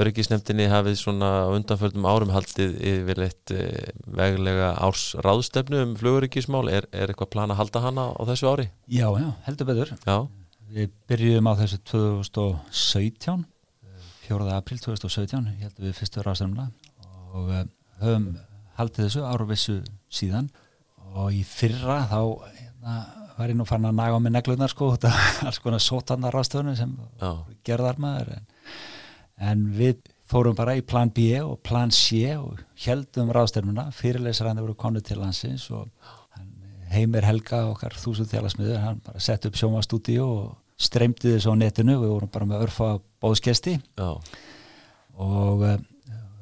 Speaker 1: öryggisnefndinni hafið svona undanförnum árum haldið yfir eitt veglega árs ráðstefnu um flugöryggismál er, er eitthvað plan að halda hana á þessu ári?
Speaker 2: Já, já, heldur betur
Speaker 1: Já,
Speaker 2: Við byrjuðum á þessu 2017 4. april 2017 heldum við fyrstu ráðstæmna og uh, höfum haldið þessu áruvissu síðan og í fyrra þá hérna, var ég nú fann að naga á mig neglunar sko, þetta alls konar sótanna ráðstöfnu sem gerðar maður en, en við fórum bara í plan B og plan C og heldum ráðstefnuna. Fyrirleysarandi voru konu til landsins og Heimir Helga okkar þúsundþjálasmiður, hann bara sett upp sjómastúdíu og streymdi þessu á netinu. Við vorum bara með örfa bóðskesti
Speaker 1: já,
Speaker 2: og uh,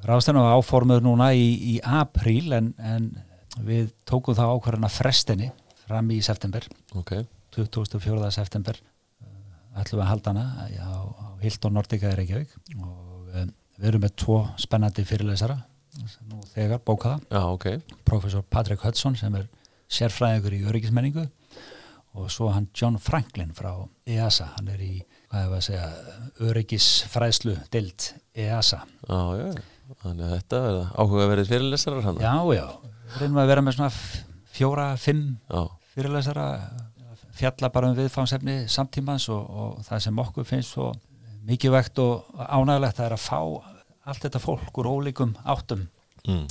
Speaker 2: ráðstefnuna var áformuð núna í, í apríl en, en við tókum það ákvarðan að frestinni fram í september.
Speaker 1: Ok.
Speaker 2: 24. september uh, ætlum við að halda hana á, á Hilton Nordica í Reykjavík. Og um, við erum með tvo spennandi fyrirlesara sem nú þegar bókaða
Speaker 1: Já, ok,
Speaker 2: professor Patrick Hudson sem er sérfræðingur í öryggismenningu og svo hann John Franklin frá EASA, hann er í segja, öryggisfræðslu dild EASA
Speaker 1: já Þannig að þetta er áhugaverðið fyrirlesarar hann.
Speaker 2: Já, já, reynum að vera með svona fjóra, fimm fyrirlesara fjalla bara um viðfangsefni samtímans og, og það sem okkur finnst svo mikilvægt og ánægilegt það er að fá allt þetta fólk úr ólíkum áttum,
Speaker 1: mm.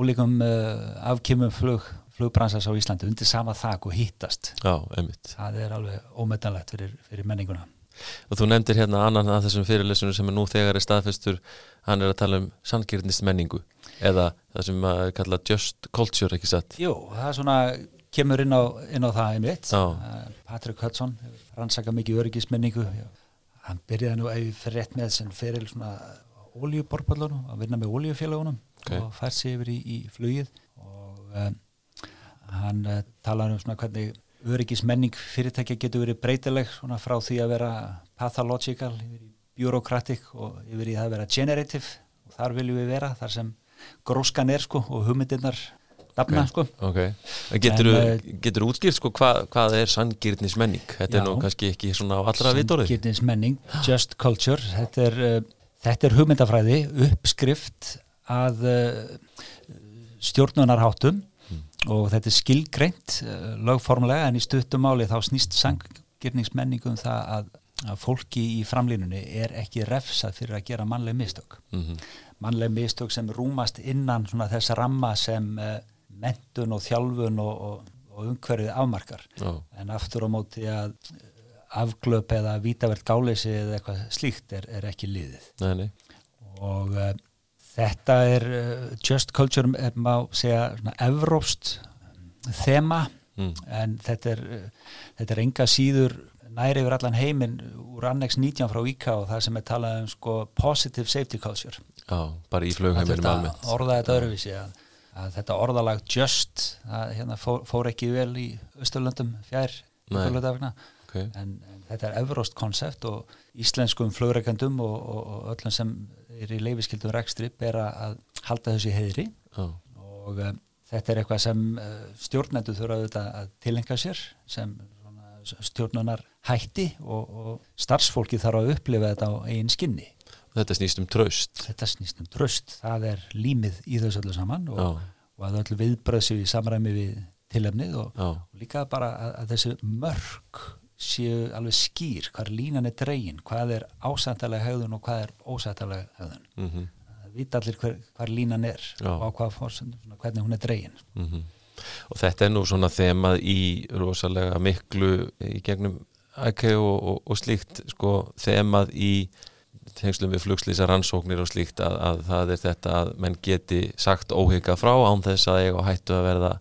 Speaker 2: ólíkum uh, afkymum flug, flugbransas á Íslandi undir sama þak og hýttast það er alveg ómetanlegt fyrir, fyrir menninguna.
Speaker 1: Og þú nefndir hérna annan að þessum fyrirlesunum sem er nú þegar er staðfestur hann er að tala um sanngirnist menningu eða það sem að kalla just culture, ekki satt?
Speaker 2: Jú, það er svona kemur inn á, inn á það einmitt.
Speaker 1: Já.
Speaker 2: Uh, Patrick Hudson hefur rannsakað mikið öryggismenningu. Hann byrjaði nú ég fyrir rétt með sem fyrir svona oljuborpallunum að vinna með oljufélagunum
Speaker 1: Ok.
Speaker 2: og fært sig yfir í, í flugið. Og um, hann uh, talaði um svona hvernig öryggismenning fyrirtækja getur verið breytileg svona frá því að vera pathological yfir í bureaucratic og yfir í að vera generative. Og þar viljum við vera, þar sem gróskan er sko og hugmyndirnar dafna
Speaker 1: Ok.
Speaker 2: sko.
Speaker 1: Ok, en getur þú útskýrt sko hvað, hvað er sanngirnis menning þetta er
Speaker 2: Já.
Speaker 1: nú kannski ekki svona á allra vitorið
Speaker 2: Sanngirnismenning, just culture. Þetta er, uh, þetta er hugmyndafræði uppskrift að uh, stjórnunarháttum. Og þetta er skilgreint uh, lögformlega en í stuttumáli þá snýst sanngirnismenning um það að, að fólki í framlínunni er ekki refsað fyrir að gera mannleg mistök.
Speaker 1: Mm
Speaker 2: mannleg mistök sem rúmast innan svona þess ramma sem uh, mentun og þjálfun og, og, og umhverfið afmarkar.
Speaker 1: Já,
Speaker 2: en aftur á móti að eh, afglöp eða vítavert gáleysi eða eitthvað slíkt er, er ekki liðið.
Speaker 1: Nei, nei.
Speaker 2: Og uh, þetta er uh, just culture er má segja svona evrópst þema.
Speaker 1: Mm.
Speaker 2: en þetta er, uh, þetta er enga síður næri yfir allan heiminn úr annex 19 frá IKA og það sem er talað um sko positive safety culture
Speaker 1: Já, bara í
Speaker 2: að
Speaker 1: flugheiminum almennt.
Speaker 2: orða þetta öðruvísi að, að þetta orðalag just það hérna, fór, fór ekki vel í Östurlöndum fjær okay.
Speaker 1: Ok,
Speaker 2: en, en þetta er evróst konsept og íslenskum flugreikandum og, og, og öllum sem er í leifiskildum rekstri ber að halda þessu í heiðri.
Speaker 1: Já,
Speaker 2: og um, þetta er eitthvað sem uh, stjórnendur þurfa auðvitað að tilenga sér sem stjórnunar hætti og, og starfsfólki þarf að upplifa þetta á eigin skinni
Speaker 1: þetta snýst um traust.
Speaker 2: Þetta snýst um tröst, það er límið í þessu öllu saman og, og að öllu viðbröðsju í samræmi við tilefnið og, og líka bara að, að þessu mörg séu alveg skýr. Hvað línan er dregin, hvað er ásættalega hegðun og hvað er ósættalega hegðun.
Speaker 1: Mhm.
Speaker 2: Það vita allir hver, hver línan er
Speaker 1: Já.
Speaker 2: og á hvað fórsendum, svona, hvernig hún er dregin.
Speaker 1: Mm og þetta er nú svona þemað í rosalega miklu í gegnum og, og, og slíkt sko þemað í tengslum við flugslýsa rannsóknir og slíkt að, að það er þetta að menn geti sagt óhygga frá án þess að eiga hættu að verða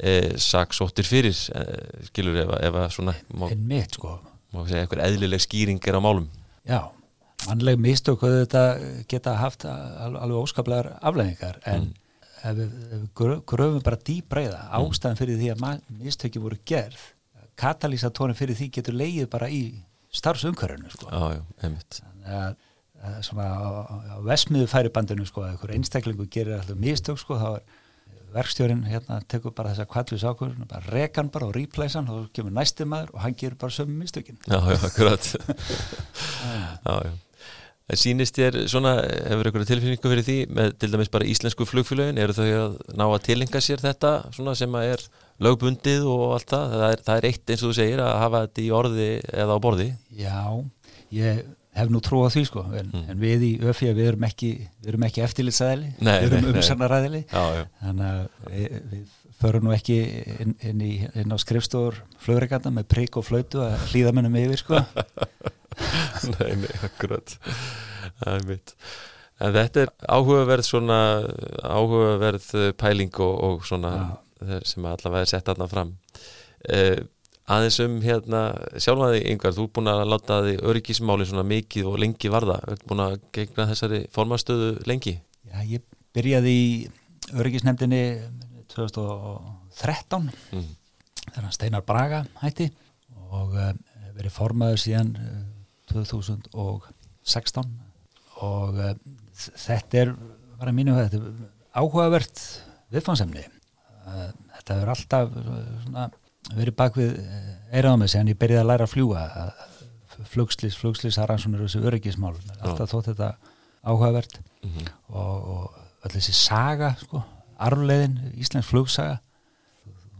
Speaker 1: e, saksóttir fyrir e, skilur ef, ef að svona má,
Speaker 2: en mitt sko,
Speaker 1: má segja eitthvað eðlileg skýring er á málum.
Speaker 2: Já mannleg mistök þetta geta haft al- alveg óskaplegar afleðingar en ef við, ef við grö- gröfum bara dýbreiða ástæðan fyrir því að mistöki voru gerð katalýsatónin fyrir því getur leið bara í starfsumkörinu sko.
Speaker 1: Já,
Speaker 2: að, að svona á, vesmiðu færibandinu sko, að einhver einstaklingu gerir alltaf mistök sko, þá er verkstjórin hérna tekur bara þessa kvallis ákvörðun bara rekan bara og replacen og kemur næsti maður og hann gerur bara sömu mistökin
Speaker 1: Já, já, akkurat. já, já. En sýnist þér svona, hefur einhverju tilfinningu fyrir því með til dæmis bara íslensku flugfélögin, eru þau að ná að tilenga sér þetta svona sem að er lögbundið og allt það? Það er, það er eitt eins og þú segir að hafa þetta í orði eða á borði.
Speaker 2: Já, ég hef nú trú á því sko en,
Speaker 1: Mm.
Speaker 2: en við í ÖFI við erum ekki, ekki eftirlitsæðili
Speaker 1: Nei,
Speaker 2: við erum
Speaker 1: Já, já.
Speaker 2: þannig að við, við förum nú ekki inn, inn, í, inn á skrifstofur flugreikanda með prigg og flautu að hlýða mönnum yfir sko
Speaker 1: nei, nei, akkurat. Það er mitt. En þetta er áhugaverð svona, áhugaverð pæling og, og svona þeir sem allavega er sett aðna fram. Eh, aðeins um hérna, sjálfaði yngvar, þú er búin að láta þig öryggismáli svona mikið og lengi varða. Þú ert búin að gegna þessari formastöðu lengi.
Speaker 2: Já, ég byrjaði í öryggisnefndinni 2013
Speaker 1: Mm.
Speaker 2: þegar Steinar Braga hætti og uh, verið formaður síðan uh, 2016 og uh, þetta er bara mínu þetta er áhugavert viðfansemni þetta hefur alltaf svona, verið bak við eiraðum með sem ég byrjaði að læra að fljúa flugslis, flugslis aðransunir og þessu öryggismál alltaf þótt þetta áhugavert.
Speaker 1: Mhm.
Speaker 2: og, og öll þessi saga sko, arfleiðin, Íslands flugsaga.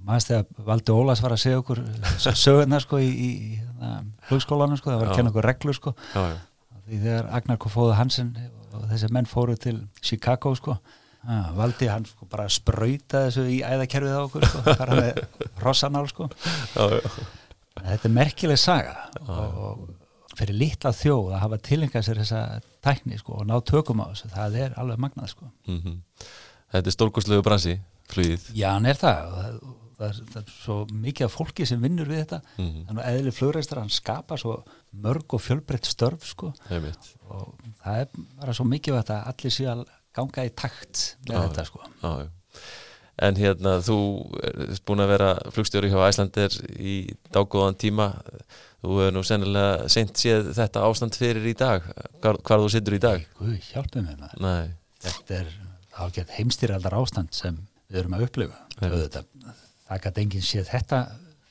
Speaker 2: Maður þegar Valdi Ólas var að segja okkur sögurnar sko í, í, í hérna, flugskólanum sko, það var að kenna okkur reglur sko.
Speaker 1: Já, já.
Speaker 2: því þegar Agnar Kofóða Hansen og þessi menn fóru til Chicago sko ah, Valdi hann sko bara sprauta þessu í æðakerfið á okkur sko, bara með rossanál sko.
Speaker 1: Já, já.
Speaker 2: þetta er merkileg saga og, og fyrir litla þjóð að hafa tilengað sér þessa tækni sko og ná tökum á þessu, það er alveg magnað sko.
Speaker 1: Mm Þetta er stórkostlegu bransi, flugið.
Speaker 2: Já, hann er það. Það, það, er, það er svo mikið af fólki sem vinnur við þetta.
Speaker 1: Mhm.
Speaker 2: þannig að eðli flugreistar hann skapa svo mörg og fjölbreytt störf sko. Og það er bara svo mikið að allir sé að ganga í takt með
Speaker 1: Já,
Speaker 2: þetta sko
Speaker 1: já. En hérna, þú ert búin að vera flugstjóri hjá Æslandir í dágóðan tíma. Þú hefur nú sennilega seint séð þetta ástand fyrir í dag. Hvar, hvar þú sittur í dag?
Speaker 2: Guð, hjálpum með maður
Speaker 1: Nei.
Speaker 2: þetta er ágætt heimstýraldar ástand sem við erum að upplifa. Auðvitað, það gæti enginn séð þetta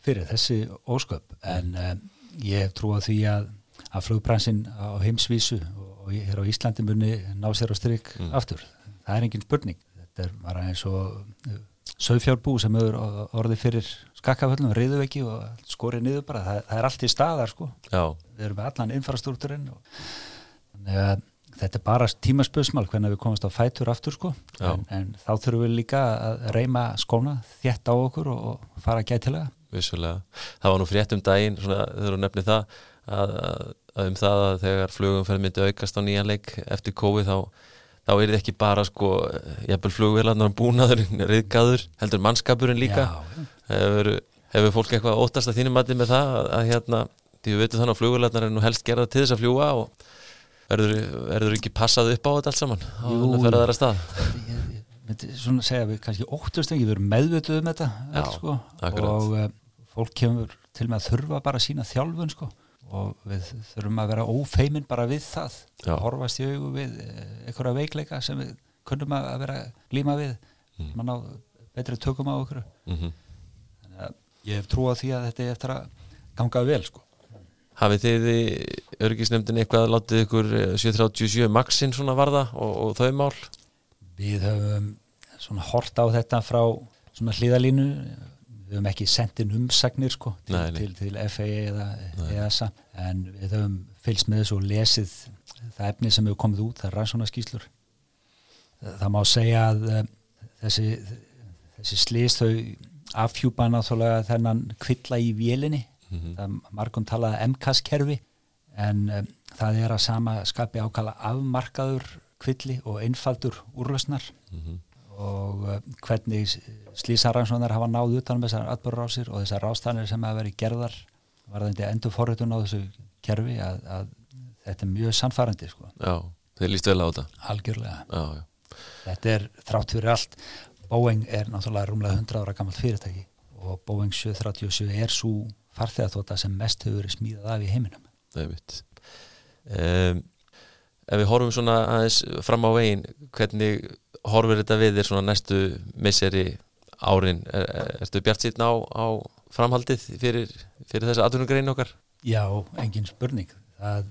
Speaker 2: fyrir þessi ósköp en um, ég trú á því að, að flugbransin á heimsvísu og, hér á Íslandi muni ná sér á stryk
Speaker 1: Mm.
Speaker 2: aftur. Það er engin spurning. Þetta er bara eins og sögfjárbú sem hefur orðið fyrir skakkaföllum, riðuveki og skorið niður bara, það, það er allt í staðar sko.
Speaker 1: Já,
Speaker 2: við erum með allan infrastruktúrin og þannig að þetta er bara tímaspöðsmál hvernig við komumst á fætur aftur sko. En, en þá þurfum við líka að reyma skóna þétt á okkur og, fara gætilega.
Speaker 1: Vissulega. Það var nú frétt um daginn, svona, þegar þú nefnir það, að, að, að um það að þegar flugumferð myndi aukast á nýjan leik eftir COVID þá þá er þetta ekki bara sko jafnvel flugvélarnar búnaðurinn riðgaður, heldur mannskapurinn líka.
Speaker 2: Já,
Speaker 1: hefur, hefur fólk eitthvað óttast að þínum mati með það að, að hérna, því við veitum þannig að flugvélarnar er nú helst gerða til þess að fljúa og verður, verður ekki passað upp á þetta allt saman á að ferða stað?
Speaker 2: ég, ég myndi svona segja að við kannski óttust ekki, við erum meðvituð um þetta
Speaker 1: Já,
Speaker 2: öll, sko, og uh, fólk kemur til með að þurfa bara að sína þjálfun sko og við þurfum að vera ófeimin bara við það
Speaker 1: Já.
Speaker 2: horfast í augu við eh, einhverja veikleika sem við kunnum að vera glíma við
Speaker 1: Mm.
Speaker 2: mann á betri tökum á okkur
Speaker 1: mm -hmm.
Speaker 2: ég hef trú á því að þetta er eftir að ganga vel sko
Speaker 1: Hafið þið í örgisnefndin eitthvað látið ykkur eh, 737 Maxin svona varða og, og þau mál?
Speaker 2: við höfum svona hort á þetta frá svona hlýðalínu við höfum ekki sendt inn umsagnir sko til, til, til FAA eða EASA en við höfum fylgst með þessu og lesið það efni sem hefur komið út, það er rannsónaskýslur það má segja að um, þessi, þessi slís þau afhjúpa náttúrulega þennan kvilla í vélinni
Speaker 1: Mhm.
Speaker 2: það er margum talað MKS kerfi en um, það er að sama skapi ákala afmarkaður kvilli og einfaldur úrlösnar
Speaker 1: Mhm.
Speaker 2: og uh, hvernig slísarannsóðnar hafa náð utan með þessar atbörurásir og þessar rástanir sem hafa verið gerðar varðandi endur forritun á þessu kerfi að, að þetta er mjög sannfærandi sko,
Speaker 1: Já, þið líst vel á þetta.
Speaker 2: Algjörlega.
Speaker 1: Já, já,
Speaker 2: þetta er þrátt fyrir allt Boeing er náttúrulega rúmlega 100 ára gammalt fyrirtæki og Boeing 737 er svo farþegaþóta sem mest hefur verið smíðað af í heiminum.
Speaker 1: Einmitt. Um, ef við horfum svona aðeins fram á veginn hvernig horfur þetta við þér svona næstu misseri árin? Er, er, ertu bjart sýtn á, á framhaldið fyrir, fyrir þessa atvinnugreinu okkar?
Speaker 2: Já, engin spurning það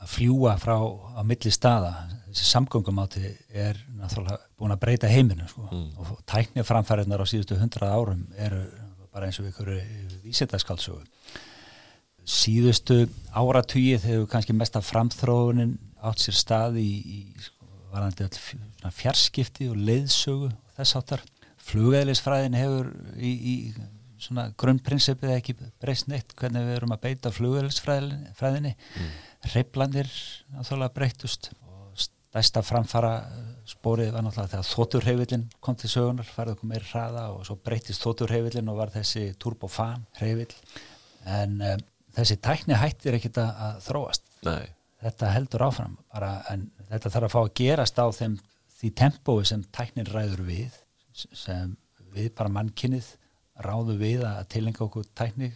Speaker 2: að fljúa frá á milli staða, þessi samgöngumáti er náttúrulega búin að breyta heiminu sko. mm. og tæknir framfæriðnar á síðustu hundrað árum eru bara eins og ykkur vísindaskálsögu síðustu áratugið hefur kannski mesta framþróunin átt sér stað í, í sko, varandi fjarskipti og leiðsögu og þess áttar flugæðlisfræðin hefur í, í svona grunnprinsipið ekki breyst neitt hvernig við erum að beita flugæðlisfræðinni mm. reiplandir náttúrulega breytust og stærsta framfara spórið var náttúrulega þegar þóturheifillin kom til sögunar, farið okkur meir hraða og svo breytist þóturheifillin og var þessi turbofan heifill en um, þessi tækni hættir ekkit að þróast.
Speaker 1: Nei.
Speaker 2: Þetta heldur áfram bara, en þetta þarf að fá að gerast á þeim því tempói sem tæknir ræður við sem við bara mannkinnið ráðu við að tilenga okkur tækni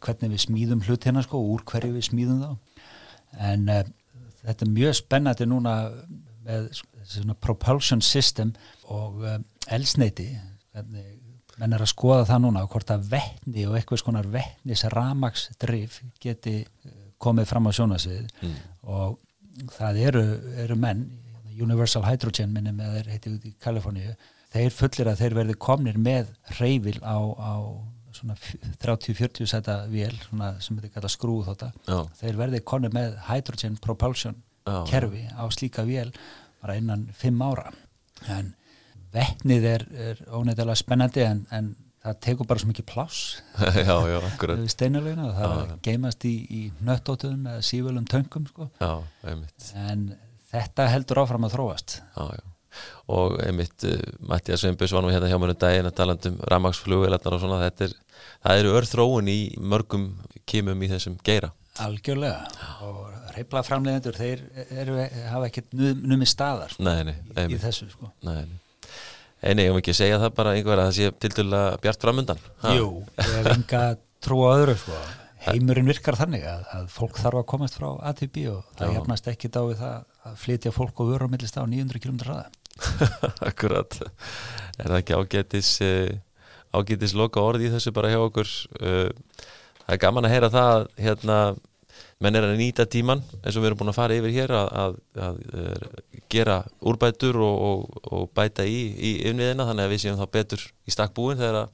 Speaker 2: hvernig við smíðum hlutina sko, úr hverju við smíðum þá en uh, þetta er mjög spennandi núna með svona propulsion system og um, elsneiti menn er að skoða það núna hvort að vettni og eitthvað skonar vettnis ramagsdrif geti komið fram á sjónasvið mm. og það eru, eru menn Universal Hydrogen minni með þeir heiti út í Kaliforníu þeir fullir að þeir verði komnir með reyfil á, á 30-40 seta vél sem þetta kalla skrúð þeir verði komnir með hydrogen propulsion Já. kerfi á slíka vél bara innan 5 ára. En vettnið er, er óneittalega spennandi en, en það tekur bara svo mikið pláss.
Speaker 1: Við
Speaker 2: steinarlegina og það já, geimast í, í nöttótuðum eða sífölum töngum sko.
Speaker 1: já,
Speaker 2: en þetta heldur áfram að þróast.
Speaker 1: Já, og einmitt uh, Mattias Sveinbjörns var nú hérna hjá mér um daginn að tala um ramagsflugvelarnar og svona. Er, það eru örþróun í mörgum kímum í þessum geira.
Speaker 2: Algjörlega. Og reyplaframlegendur þeir eru, hafa ekkert numið staðar
Speaker 1: sko, nei, nei,
Speaker 2: í, í þessu sko.
Speaker 1: nei, Nei, ég má ekki segja það bara einhver að það sé til dæla bjart framundan
Speaker 2: ha? Jú, ég hef enga trú á öðru sko. heimurinn virkar þannig að, að fólk þarf að komast frá ATB og það hefnast ekki dá við það að flytja fólk og vöru á millist á 900 km ræða
Speaker 1: Akkurat. Er það ekki ágætis uh, ágætis loka orði í þessu bara hjá okkur? Uh, það er gaman að heyra það hérna menn er að nýta tíman eins og við erum búin að fara yfir hér að, að, að, að gera úrbætur og, og, og bæta í, í yfniðina þannig að við séum þá betur í stakkbúin þegar,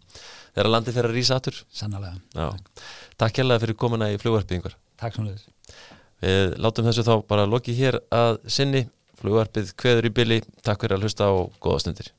Speaker 1: þegar landi fyrir að rýsa aftur.
Speaker 2: Sannlega
Speaker 1: Takk hérlega fyrir komuna í flugvarpið
Speaker 2: Takk svo leiðis
Speaker 1: Við látum þessu þá bara lokið hér að sinni flugvarpið kveður í byli Takk fyrir að hlusta og góða stundir